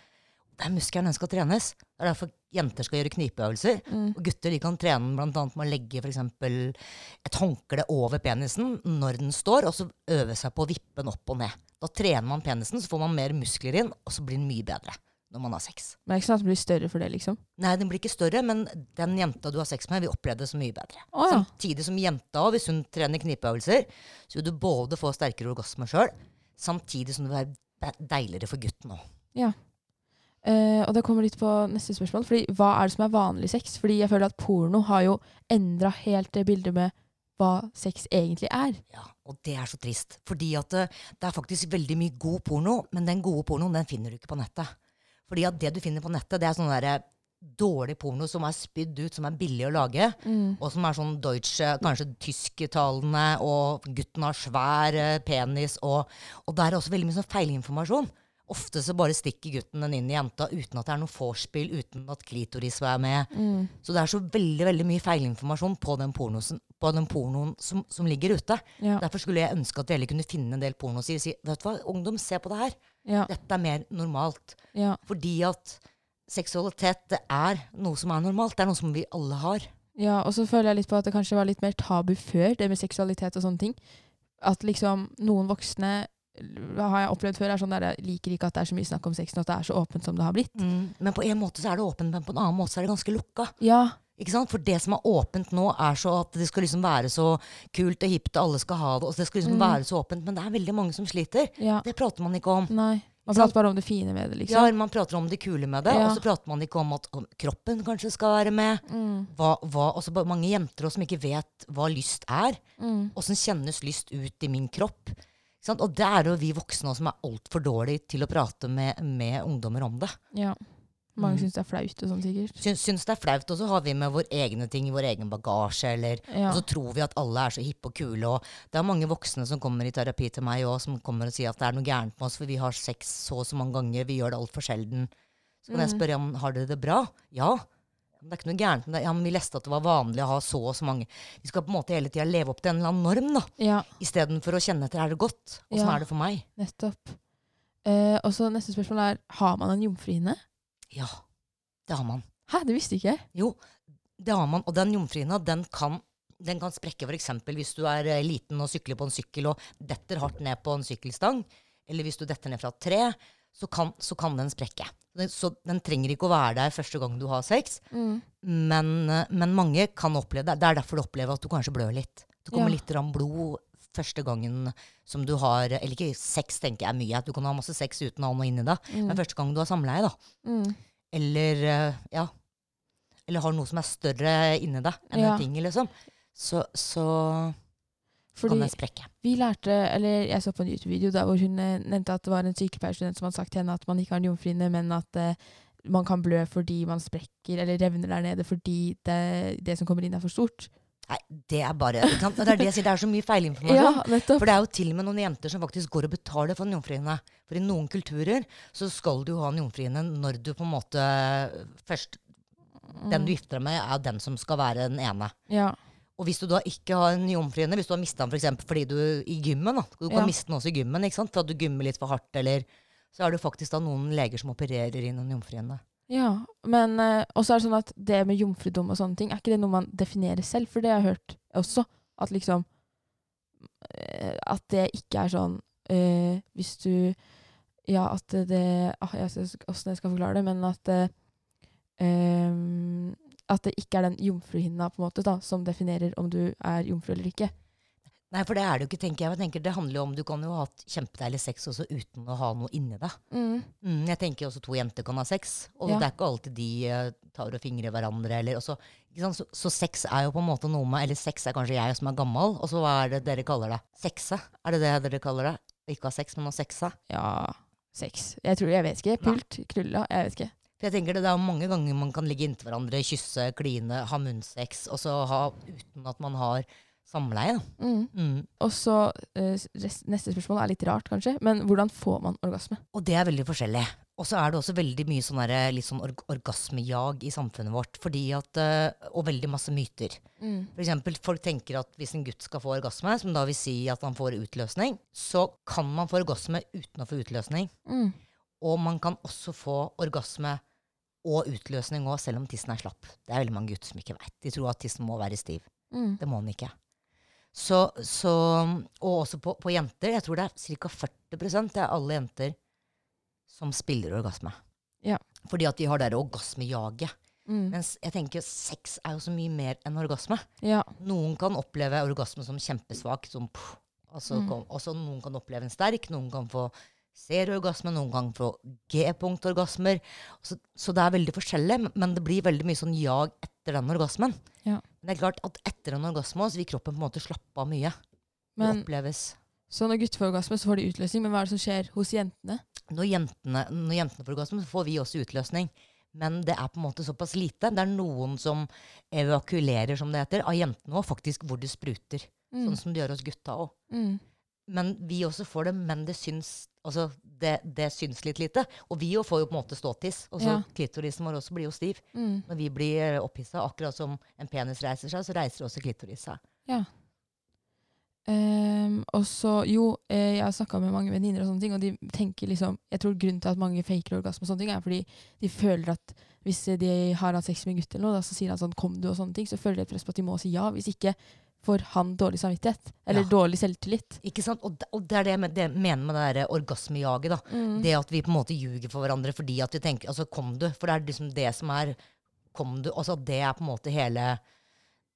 Det er muskelen den skal trenes. Det er derfor jenter skal gjøre knipeøvelser. Mm. Og gutter de kan trene bl.a. med å legge for eksempel et håndkle over penisen når den står, og så øve seg på å vippe den opp og ned. Da trener man penisen, så får man mer muskler inn, og så blir den mye bedre når man har sex. Men det er ikke sånn at den blir større for det, liksom? Nei, den blir ikke større, men den jenta du har sex med, vil oppleve det så mye bedre. Oh, ja. Samtidig som jenta, hvis hun trener knipeøvelser, så vil du både få sterkere orgasme sjøl, samtidig som det vil være deiligere for gutten òg. Eh, og det kommer litt på neste spørsmål. Fordi Hva er det som er vanlig sex? Fordi jeg føler at porno har jo endra helt det bildet med hva sex egentlig er. Ja, og det er så trist. Fordi at det, det er faktisk veldig mye god porno, men den gode pornoen den finner du ikke på nettet. Fordi at det du finner på nettet, det er sånn derre dårlig porno som er spydd ut, som er billig å lage. Og som er sånn deutsche, kanskje tysktalende, og gutten har svær eh, penis. Og, og der er også veldig mye sånn feilinformasjon. Ofte så bare stikker gutten den inn i jenta uten at det er noe vorspiel, uten at klitoris er med. Mm. Så det er så veldig veldig mye feilinformasjon på den, pornosen, på den pornoen som, som ligger ute. Ja. Derfor skulle jeg ønske at dere kunne finne en del porno og si vet du hva, ungdom, se på det her. Ja. Dette er mer normalt. Ja. Fordi at seksualitet det er noe som er normalt. Det er noe som vi alle har. ja. Og så føler jeg litt på at det kanskje var litt mer tabu før, det med seksualitet og sånne ting. At liksom noen voksne har jeg opplevd før, er sånn der jeg liker ikke at det er så mye snakk om sexen, og at det er så åpent som det har blitt. Men på en måte så er det åpent, men på en annen måte så er det ganske lukka. Ja. Ikke sant? For det som er åpent nå, er så at det skal liksom være så kult og hipt, og alle skal ha det. Og det skal liksom Mm. være så åpent, Men det er veldig mange som sliter. ja. Det prater man ikke om. Nei. Man prater bare om det fine med det, Ja, liksom. Man prater om det kule med det, Ja. og så prater man ikke om at om kroppen kanskje skal være med. Mm. Hva, hva, også mange jenter også som ikke vet hva lyst er. Mm. Kjennes lyst ut i min kropp? Og det er jo vi voksne også som er altfor dårlige til å prate med, med ungdommer om det. Ja. Mange Mm. syns det er flaut og sånn, sikkert. Syns, syns det er flaut, og så har vi med våre egne ting i vår egen bagasje. Eller, Ja. Og så tror vi at alle er så hippe og kule. Og det er mange voksne som kommer i terapi til meg også, som kommer og sier at det er noe gærent med oss, for vi har sex så og så mange ganger, vi gjør det altfor sjelden. Så kan jeg Mm. spørre om har dere det bra. Ja. Det er ikke noe gærent med det. Ja, men vi leste at det var vanlig å ha så og så mange. Vi skal på en måte hele tida leve opp til en eller annen norm, da. ja. Istedenfor å kjenne etter er det godt. Åssen Ja. er det for meg? Nettopp. Eh, og så neste spørsmål er har man en jomfruhinne. Ja, det har man. Hæ, det visste ikke jeg. Jo, det har man. Og den jomfruhinna, den kan, den kan sprekke f.eks. hvis du er eh, liten og sykler på en sykkel og detter hardt ned på en sykkelstang, eller hvis du detter ned fra et tre, så kan, så kan den sprekke. Så den trenger ikke å være der første gang du har sex, men, eh, men mange kan oppleve det. Det er derfor du opplever at du kanskje blør litt. Det kommer Ja. litt blod første gangen som du har Eller ikke sex, tenker jeg mye. at Du kan ha masse sex uten å ha noe inni deg. Mm. Men første gang du har samleie, da. Mm. Eller eh, ja. Eller har noe som er større inni deg enn Ja. en ting, liksom. Så, så Fordi vi lærte, eller jeg så på en YouTube-video der hvor hun eh, nevnte at det var en sykepleierstudent som hadde sagt til henne at man ikke har en jomfruhinne, men at eh, man kan blø fordi man sprekker eller revner der nede fordi det, det som kommer inn, er for stort. Nei, det er bare ikke sant? Det er det jeg sier, det er så mye feilinformasjon. Ja. For det er jo til og med noen jenter som faktisk går og betaler for en jomfruhinne. For i noen kulturer så skal du ha en jomfruhinne når du på en måte først Den du gifter deg med, er den som skal være den ene. Ja. Og hvis du da ikke har en jomfruhinne, hvis du har mista den for eksempel fordi du i gymmen da, Du kan Ja. miste den også i gymmen ikke sant? for at du gymmer litt for hardt, eller Så er det faktisk da noen leger som opererer inn en jomfruhinne. Ja, men eh, også er det sånn at det med jomfrudom og sånne ting, er ikke det noe man definerer selv? For det har jeg hørt også, at liksom eh, At det ikke er sånn eh, Hvis du Ja, at det ah, Jeg vet ikke åssen jeg skal forklare det, men at eh, ehm, At det ikke er den jomfruhinna på en måte da, som definerer om du er jomfru eller ikke. Nei, for det er det jo ikke, tenker jeg. jeg tenker det handler jo om Du kan jo ha hatt kjempedeilig sex også uten å ha noe inni deg. Mm, jeg tenker også to jenter kan ha sex, og Ja. det er ikke alltid de uh, tar og fingrer hverandre. Eller, også? Så, så sex er jo på en måte noe med Eller sex er kanskje jeg som er gammel, og så hva er det dere kaller det? Sexe? Er det det dere kaller det? Ikke ha sex, men å sexe? Ja, sex. Jeg tror, jeg vet ikke. Pult? Knulla? Jeg vet ikke. For jeg tenker det, det er mange ganger man kan ligge inntil hverandre, kysse, kline, ha munnsex, og så ha uten at man har samleie. Da. Mm. Mm. Og så eh, Neste spørsmål er litt rart, kanskje, men hvordan får man orgasme? Og det er veldig forskjellig. Og så er det også veldig mye sånn der, litt sånn org orgasmejag i samfunnet vårt. Fordi at, eh, og veldig masse myter. For eksempel, folk tenker at hvis en gutt skal få orgasme, som da vil si at han får utløsning, så kan man få orgasme uten å få utløsning. Mm. Og man kan også få orgasme og utløsning òg, selv om tissen er slapp. Det er veldig mange gutter som ikke veit. De tror at tissen må være stiv. Mm. Det må den ikke. Så, så, og også på, på jenter. Jeg tror det er ca. 40 det er alle jenter som spiller orgasme. Ja. Fordi at de har det orgasmejaget. Mm. Mens jeg tenker sex er jo så mye mer enn orgasme. Ja. Noen kan oppleve orgasme som kjempesvak, som pff, altså, Mm. kom- også noen kan oppleve en sterk, noen kan få serieorgasme, noen ganger får G-punktorgasmer. Så, så det er veldig forskjellig, men- men det blir veldig mye sånn jag etter den orgasmen. Ja. Men det er klart at etter en orgasme så vil kroppen på en måte slappe av mye. Det oppleves. så når gutter får orgasme, så får de utløsning, men hva er det som skjer hos jentene? Når jentene, når jentene får orgasme, så får vi også utløsning. Men det er på en måte såpass lite. Det er noen som evakuerer, som det heter, av jentene òg, faktisk hvor det spruter. Mm. Sånn som det gjør hos gutta òg. Mm. Men vi også får det, men det syns, altså, det, det syns litt lite. Og vi jo får jo på en måte ståtiss. Og så Ja. klitorisen vår også blir jo stiv. Mm. Når vi blir opphissa, akkurat som en penis reiser seg, så reiser også klitoris seg. Um, og så, jo, eh, jeg har snakka med mange venninner, og sånne ting, og de tenker liksom Jeg tror grunnen til at mange faker orgasme, og sånne ting, er fordi de føler at hvis de har hatt sex med en gutt, eller noe, da, så sier han sånn 'kom du', og sånne ting, så føler de et press på at de må si ja. Hvis ikke får han dårlig samvittighet. Eller Ja. dårlig selvtillit. Ikke sant? Og det, og det er det jeg men- det jeg mener med det der orgasmejaget. da. Mm. Det at vi på en måte ljuger for hverandre fordi at vi tenker altså kom du? For det er liksom det som er kom du? Altså Det er på en måte hele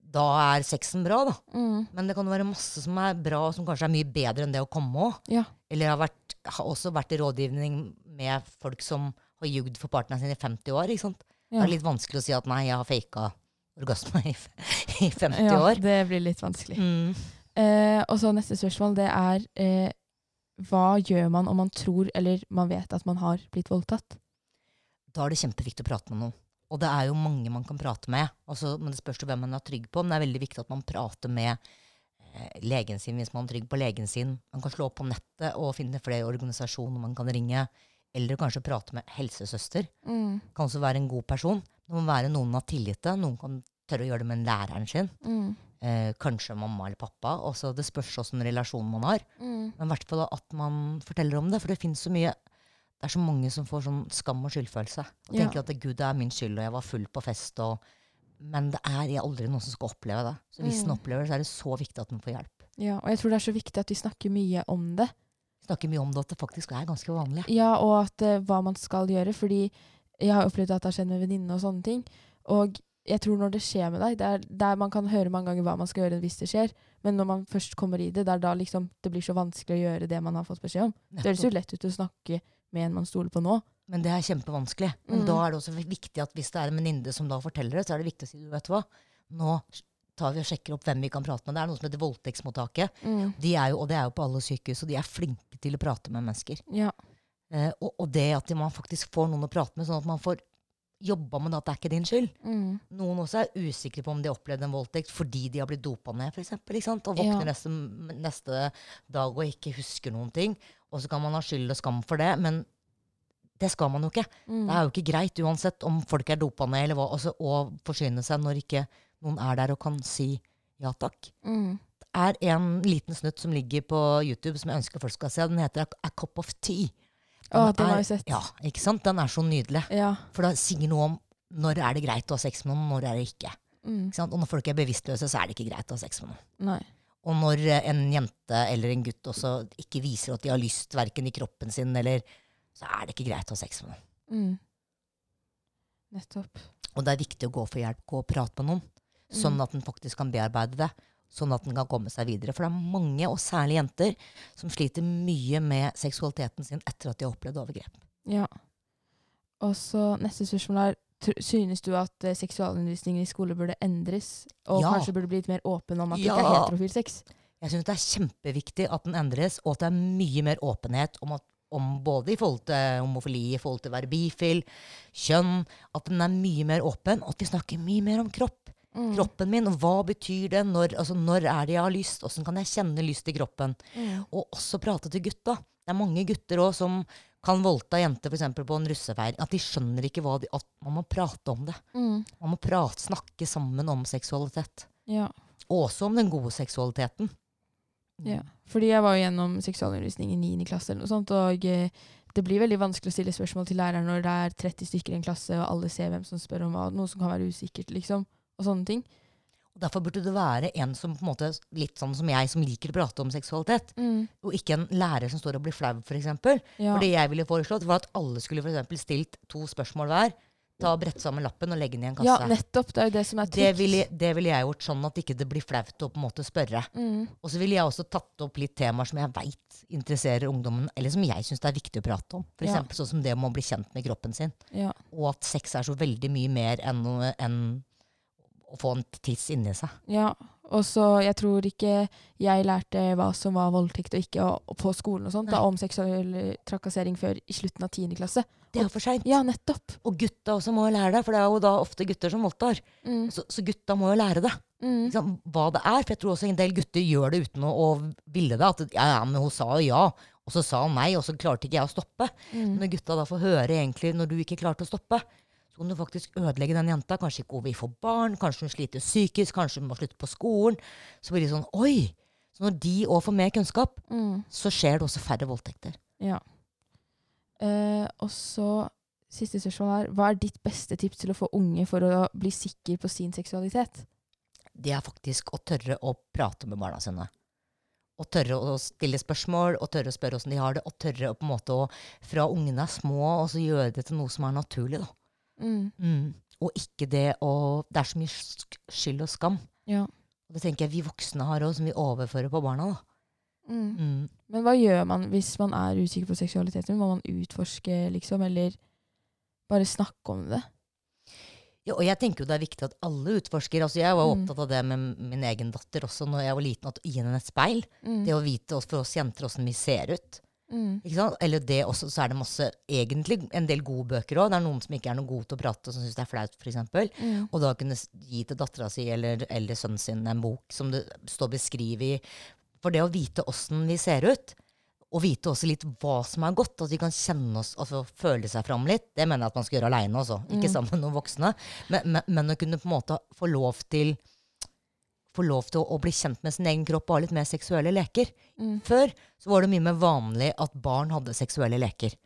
Da er sexen bra, da. Mm. Men det kan jo være masse som er bra, som kanskje er mye bedre enn det å komme òg. Ja. Eller har, vært, har også vært i rådgivning med folk som har jugd for partneren sin i 50 år. ikke sant? Ja. Det er litt vanskelig å si at nei, jeg har faka orgasme i, f- *laughs* i 50 ja, år. det blir litt vanskelig. Mm. Eh, og så neste spørsmål, det er eh, hva gjør man om man tror eller man vet at man har blitt voldtatt? da er det kjempeviktig å prate med noen. Og det er jo mange man kan prate med, altså, men det spørs jo hvem man er trygg på. Men det er veldig viktig at man prater med eh, legen sin hvis man er trygg på legen sin. Man kan slå opp på nettet og finne flere organisasjoner man kan ringe. Eller kanskje prate med helsesøster. Mm. Kan også være en god person. Det må være noen har tillit til. Noen kan tørre å gjøre det med læreren sin. Mm. Eh, kanskje mamma eller pappa. Også, det spørs åssen relasjon man har. Mm. Men i hvert fall at man forteller om det. For det fins så mye Det er så mange som får sånn skam og skyldfølelse. Og Ja. tenker at gud, det er min skyld, og jeg var full på fest. Og, men det er aldri noen som skal oppleve det. Så hvis Mm. den opplever det, så er det så viktig at den får hjelp. Ja, og jeg tror det er så viktig at vi snakker mye om det. Snakker mye om det, at det faktisk er ganske vanlig. Ja, og at, uh, hva man skal gjøre. Fordi jeg har opplevd at det har skjedd med venninnene og sånne ting. Og jeg tror når det skjer med deg, det er der man kan høre mange ganger hva man skal gjøre hvis det skjer, men når man først kommer i det, det er da liksom det blir så vanskelig å gjøre det man har fått beskjed om. Det høres jo lett ut å snakke med en man stoler på nå. Men det er kjempevanskelig. Men Mm. da er det også viktig at hvis det er en venninne som da forteller det, så er det viktig å si du vet hva, nå tar vi og sjekker opp hvem vi kan prate med. Det er noe som heter voldtektsmottaket. De er jo, og det er jo på alle sykehus, og de er flinke til å prate med mennesker. Ja. Eh, og, og det at man faktisk får noen å prate med, sånn at man får jobba med det at det er ikke din skyld. Mm. Noen også er usikre på om de har opplevd en voldtekt fordi de har blitt dopa ned, f.eks. Og våkner Ja. neste, neste dag og ikke husker noen ting. Og så kan man ha skyld og skam for det, men det skal man jo ikke. Mm. Det er jo ikke greit uansett om folk er dopa ned eller hva, altså, å forsyne seg når ikke noen er der og kan si ja takk. Mm. Det er en liten snutt som ligger på YouTube som jeg ønsker folk skal se. Den heter A Cup of Tea. Å, den er- har jeg sett. Ja, ikke sant? Den er så nydelig. Ja. For det sier noe om når er det greit å ha sex med noen, når er det ikke. Mm. ikke sant? Og når folk er bevisstløse, så er det ikke greit å ha sex med noen. Nei. Og når eh, en jente eller en gutt også ikke viser at de har lyst verken i kroppen sin, eller så er det ikke greit å ha sex med noen. Mm. Nettopp. Og det er viktig å gå for hjelp, gå og prate med noen. Sånn Mm. at en faktisk kan bearbeide det. Sånn at den kan komme seg videre. For det er mange, og særlig jenter, som sliter mye med seksualiteten sin etter at de har opplevd overgrep. Ja. Og så neste spørsmål er Synes du at uh, seksualundervisningen i skole burde endres? Og Ja. kanskje burde bli litt mer åpen om at det ikke er heterofil sex? Jeg syns det er kjempeviktig at den endres, og at det er mye mer åpenhet om, at, om både i forhold til homofili, i forhold til å være bifil, kjønn At den er mye mer åpen, og at vi snakker mye mer om kropp. Mm. Kroppen min, og hva betyr det? Når, altså, når er det jeg har lyst? Åssen kan jeg kjenne lyst i kroppen? Mm. Og også prate til gutta. Det er mange gutter òg som kan voldta jenter for på en russefeiring. At de skjønner ikke hva de At man må prate om det. Mm. Man må prate, snakke sammen om seksualitet. Ja. Og også om den gode seksualiteten. ja. Fordi jeg var jo gjennom seksualundervisning i 9. klasse, eller noe sånt, og eh, det blir veldig vanskelig å stille spørsmål til læreren når det er 30 stykker i en klasse, og alle ser hvem som spør om hva, noe som kan være usikkert, liksom, og sånne ting. Og Derfor burde det være en som på en måte, litt sånn som jeg, som liker å prate om seksualitet. Og ikke en lærer som står og blir flau, f.eks. eksempel. Ja. For det jeg ville foreslått, var at alle skulle for eksempel stilt to spørsmål hver. Ta og Brette sammen lappen og legge den i en kasse. ja, nettopp. Det er jo det som er det, ville, det ville jeg gjort sånn at ikke det blir flaut å på en måte spørre. Mm. Og så ville jeg også tatt opp litt temaer som jeg veit interesserer ungdommen, eller som jeg syns det er viktig å prate om. For Ja. sånn som det om å bli kjent med kroppen sin. Ja. Og at sex er så veldig mye mer enn, enn å få en tiss inni seg. Ja, og så jeg tror ikke jeg lærte hva som var voldtekt og ikke og, på skolen og sånt, da, om seksuell trakassering før i slutten av 10. klasse. Det er for seint. Ja, nettopp. Og gutta også må jo lære det, for det er jo da ofte gutter som voldtar. Mm. Så, så gutta må jo lære det. Mm. Liksom. Hva det er. For jeg tror også en del gutter gjør det uten å, å ville det. At ja, ja, men hun sa jo ja, og så sa hun nei, og så klarte ikke jeg å stoppe. Mm. Når gutta da får høre egentlig når du ikke klarte å stoppe, så kan du faktisk ødelegge den jenta. Kanskje ikke hun vil få barn, kanskje hun sliter psykisk, kanskje hun må slutte på skolen. Så blir de sånn oi! Så når de òg får mer kunnskap, Mm. så skjer det også færre voldtekter. Ja. Eh, og så siste spørsmål her. hva er ditt beste tips til å få unge for å bli sikker på sin seksualitet? Det er faktisk å tørre å prate med barna sine. Å tørre å stille spørsmål, og tørre å spørre åssen de har det. Og tørre å på en måte å, fra ungene er små, og så gjøre det til noe som er naturlig. da. Mm. Mm. Og ikke det å Det er så mye skyld og skam. Ja. Og det tenker jeg vi voksne har òg, som vi overfører på barna. da. Mm. Mm. Men hva gjør man hvis man er usikker på seksualiteten? Må man utforske, liksom, eller bare snakke om det? Ja, og jeg tenker jo det er viktig at alle utforsker. altså Jeg var Mm. opptatt av det med min egen datter også når jeg var liten, at gi henne et speil. Mm. Det å vite for oss jenter åssen vi ser ut. Mm. Eller det også, så er det masse, egentlig en del gode bøker òg. Det er noen som ikke er noe gode til å prate, og som syns det er flaut, f.eks. Mm. Og da kunne gi til dattera si eller, eller sønnen sin en bok som det står beskrevet i. For det å vite åssen vi ser ut, og vite også litt hva som er godt, at vi kan kjenne oss, altså føle seg fram litt, det mener jeg at man skal gjøre aleine også, ikke Mm. sammen med noen voksne. Men, men, men å kunne på en måte få lov til få lov til å, å bli kjent med sin egen kropp og ha litt mer seksuelle leker. Mm. Før så var det mye mer vanlig at barn hadde seksuelle leker.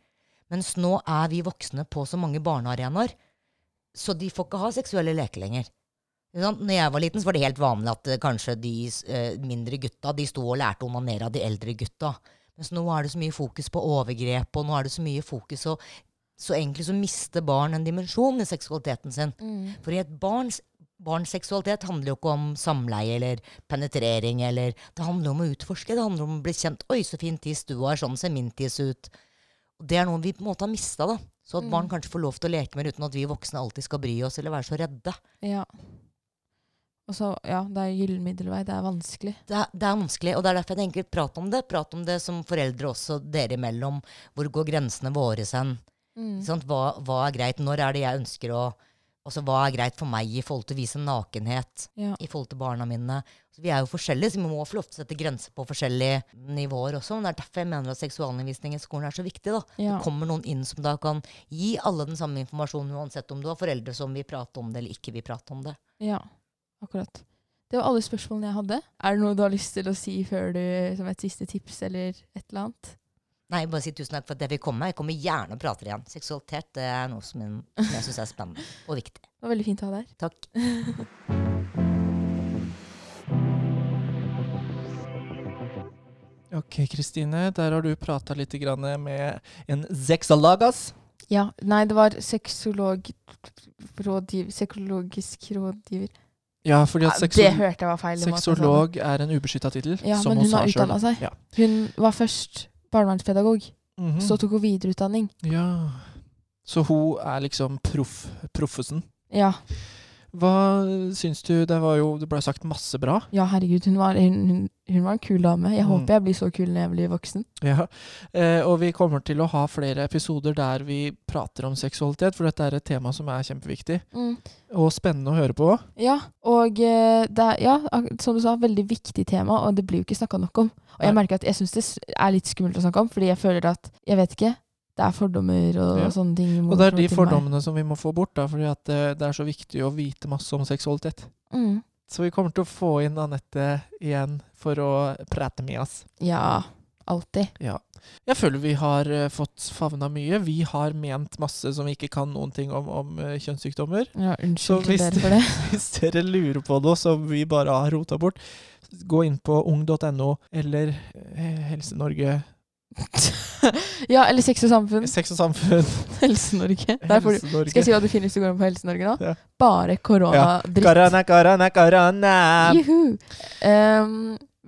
Mens nå er vi voksne på så mange barnearenaer, så de får ikke ha seksuelle leker lenger. Når jeg var liten, så var det helt vanlig at eh, kanskje de eh, mindre gutta de sto og lærte å onanere av de eldre gutta. Mens nå er det så mye fokus på overgrep, og nå er det så mye fokus og, Så egentlig så mister barn en dimensjon i seksualiteten sin. Mm. For i et barns Barns seksualitet handler jo ikke om samleie eller penetrering. eller Det handler om å utforske. Det handler om å bli kjent. 'Oi, så fin tiss du har. Sånn ser min tiss ut.' Og Det er noe vi på en måte har mista. da. Så at barn Mm. kanskje får lov til å leke mer uten at vi voksne alltid skal bry oss eller være så redde. Ja. Og så, ja, det er gyllen middelvei. Det er vanskelig. Det er, det er vanskelig, og det er derfor jeg tenker prat om det. Prat om det som foreldre også, dere imellom. Hvor går grensene våre hen? Mm. Hva, hva er greit? Når er det jeg ønsker å Altså, Hva er greit for meg i forhold til å vise nakenhet Ja. i forhold til barna mine? Så vi er jo forskjellige, så vi må få lov til å sette grenser på forskjellige nivåer også. Men det er derfor jeg mener at seksualundervisning i skolen er så viktig. da. Ja. Det kommer noen inn som da kan gi alle den samme informasjonen, uansett om du har foreldre som vil prate om det eller ikke vil prate om det. ja, akkurat. Det var alle spørsmålene jeg hadde. Er det noe du har lyst til å si før du, som et siste tips eller et eller annet? Nei, bare si tusen takk for at jeg fikk komme. Jeg kommer gjerne og prater igjen. Seksualitet det er noe som, jeg syns er spennende og viktig. Det var veldig fint å ha deg her. Takk. *laughs* Ok, Kristine, der har du prata litt grann med en sexologas. Ja, nei, det var sexolog... Rådgiver, sexologisk rådgiver. Ja, fordi at at det hørte jeg var feil. sexolog er en ubeskytta tittel. Ja, som men hun har utdanna seg. Ja. Hun var først barnevernspedagog, Mhm. så tok hun videreutdanning. ja. Så hun er liksom proff, proffesen. Ja, Hva syns du Det var jo Det ble sagt masse bra. ja herregud, hun var, hun, hun, hun var en kul dame. Jeg Mm. håper jeg blir så kul når jeg blir voksen. Ja, eh, og vi kommer til å ha flere episoder der vi prater om seksualitet, for dette er et tema som er kjempeviktig. Og spennende å høre på. Ja, og eh, det er, ja, som du sa, veldig viktig tema, og det blir jo ikke snakka nok om. Og jeg merker at jeg syns det er litt skummelt å snakke om, fordi jeg føler at Jeg vet ikke. Det er fordommer og, Ja. sånne ting. Og det er de fordommene meg. som vi må få bort, da, fordi at eh, det er så viktig å vite masse om seksualitet. Mm. Så vi kommer til å få inn Anette igjen for å prate med oss. Ja. Alltid. Ja. Jeg føler vi har eh, fått favna mye. Vi har ment masse som vi ikke kan noen ting om, om eh, kjønnssykdommer. Ja, unnskyld til dere for det. *laughs* Hvis dere lurer på noe som vi bare har rota bort, gå inn på ung.no eller eh, Helse-Norge. *laughs* ja, eller Sex og samfunn. Sex og samfunn. *laughs* Helse-Norge. Helse-Norge. Skal jeg si hva du finner hvis du går inn på Helse-Norge nå? Ja. Bare koronadritt. Korona, korona, korona. Juhu! Ehm,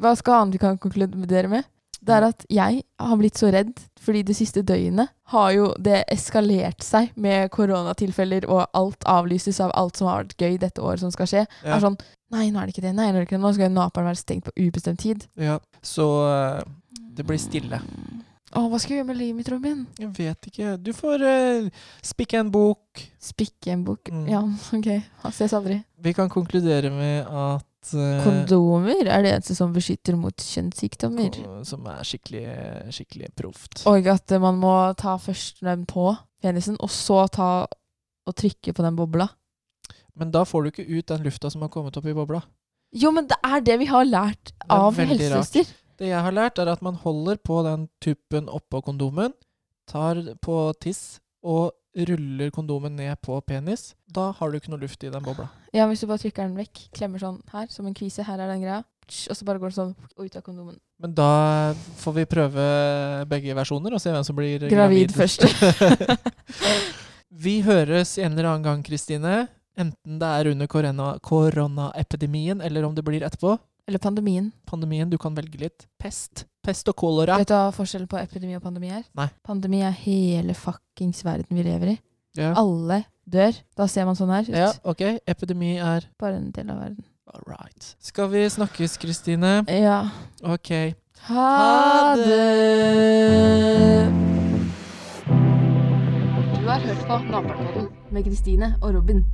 hva skal annet vi kan konkludere med? Det er at jeg har blitt så redd, fordi det siste døgnet har jo det eskalert seg med koronatilfeller, og alt avlyses av alt som har vært gøy dette året som skal skje. Ja. Er sånn Nei, nå er det ikke det. Nei, nå er det ikke det. Nå skal Naperen være stengt på ubestemt tid. Ja, så eh, det blir stille. Å, hva skal jeg gjøre med livet mitt, Robin? Jeg vet ikke. Du får uh, spikke en bok. Spikke en bok? Mm. Ja, *laughs* OK. Ses aldri. Vi kan konkludere med at uh, Kondomer er det eneste som beskytter mot kjønnssykdommer. Som er skikkelig, skikkelig proft. Og at uh, man må ta først den på penisen, og så ta og trykke på den bobla. Men da får du ikke ut den lufta som har kommet opp i bobla. Jo, men det er det vi har lært av helsesøster. Det jeg har lært, er at man holder på den tuppen oppå kondomen, tar på tiss og ruller kondomen ned på penis. Da har du ikke noe luft i den bobla. Ja, hvis du bare trykker den vekk, klemmer sånn her, som en kvise, her er den greia, og så bare går det sånn ut av kondomen. Men da får vi prøve begge versjoner og se hvem som blir Gravid gravid, først. *laughs* vi høres en eller annen gang, Kristine. Enten det er under korona- koronaepidemien, eller om det blir etterpå. Eller pandemien. Pandemien, du kan velge litt. Pest. Pest og kolera. Vet du hva forskjellen på epidemi og pandemi er? Nei. Pandemi er hele fuckings verden vi lever i. Ja. Alle dør. Da ser man sånn her ut. ja, ok. Epidemi er Bare en del av verden. All right. Skal vi snakkes, Kristine? Ja. Ok. Ha det! Du har hørt på Naperpodden med Kristine og Robin.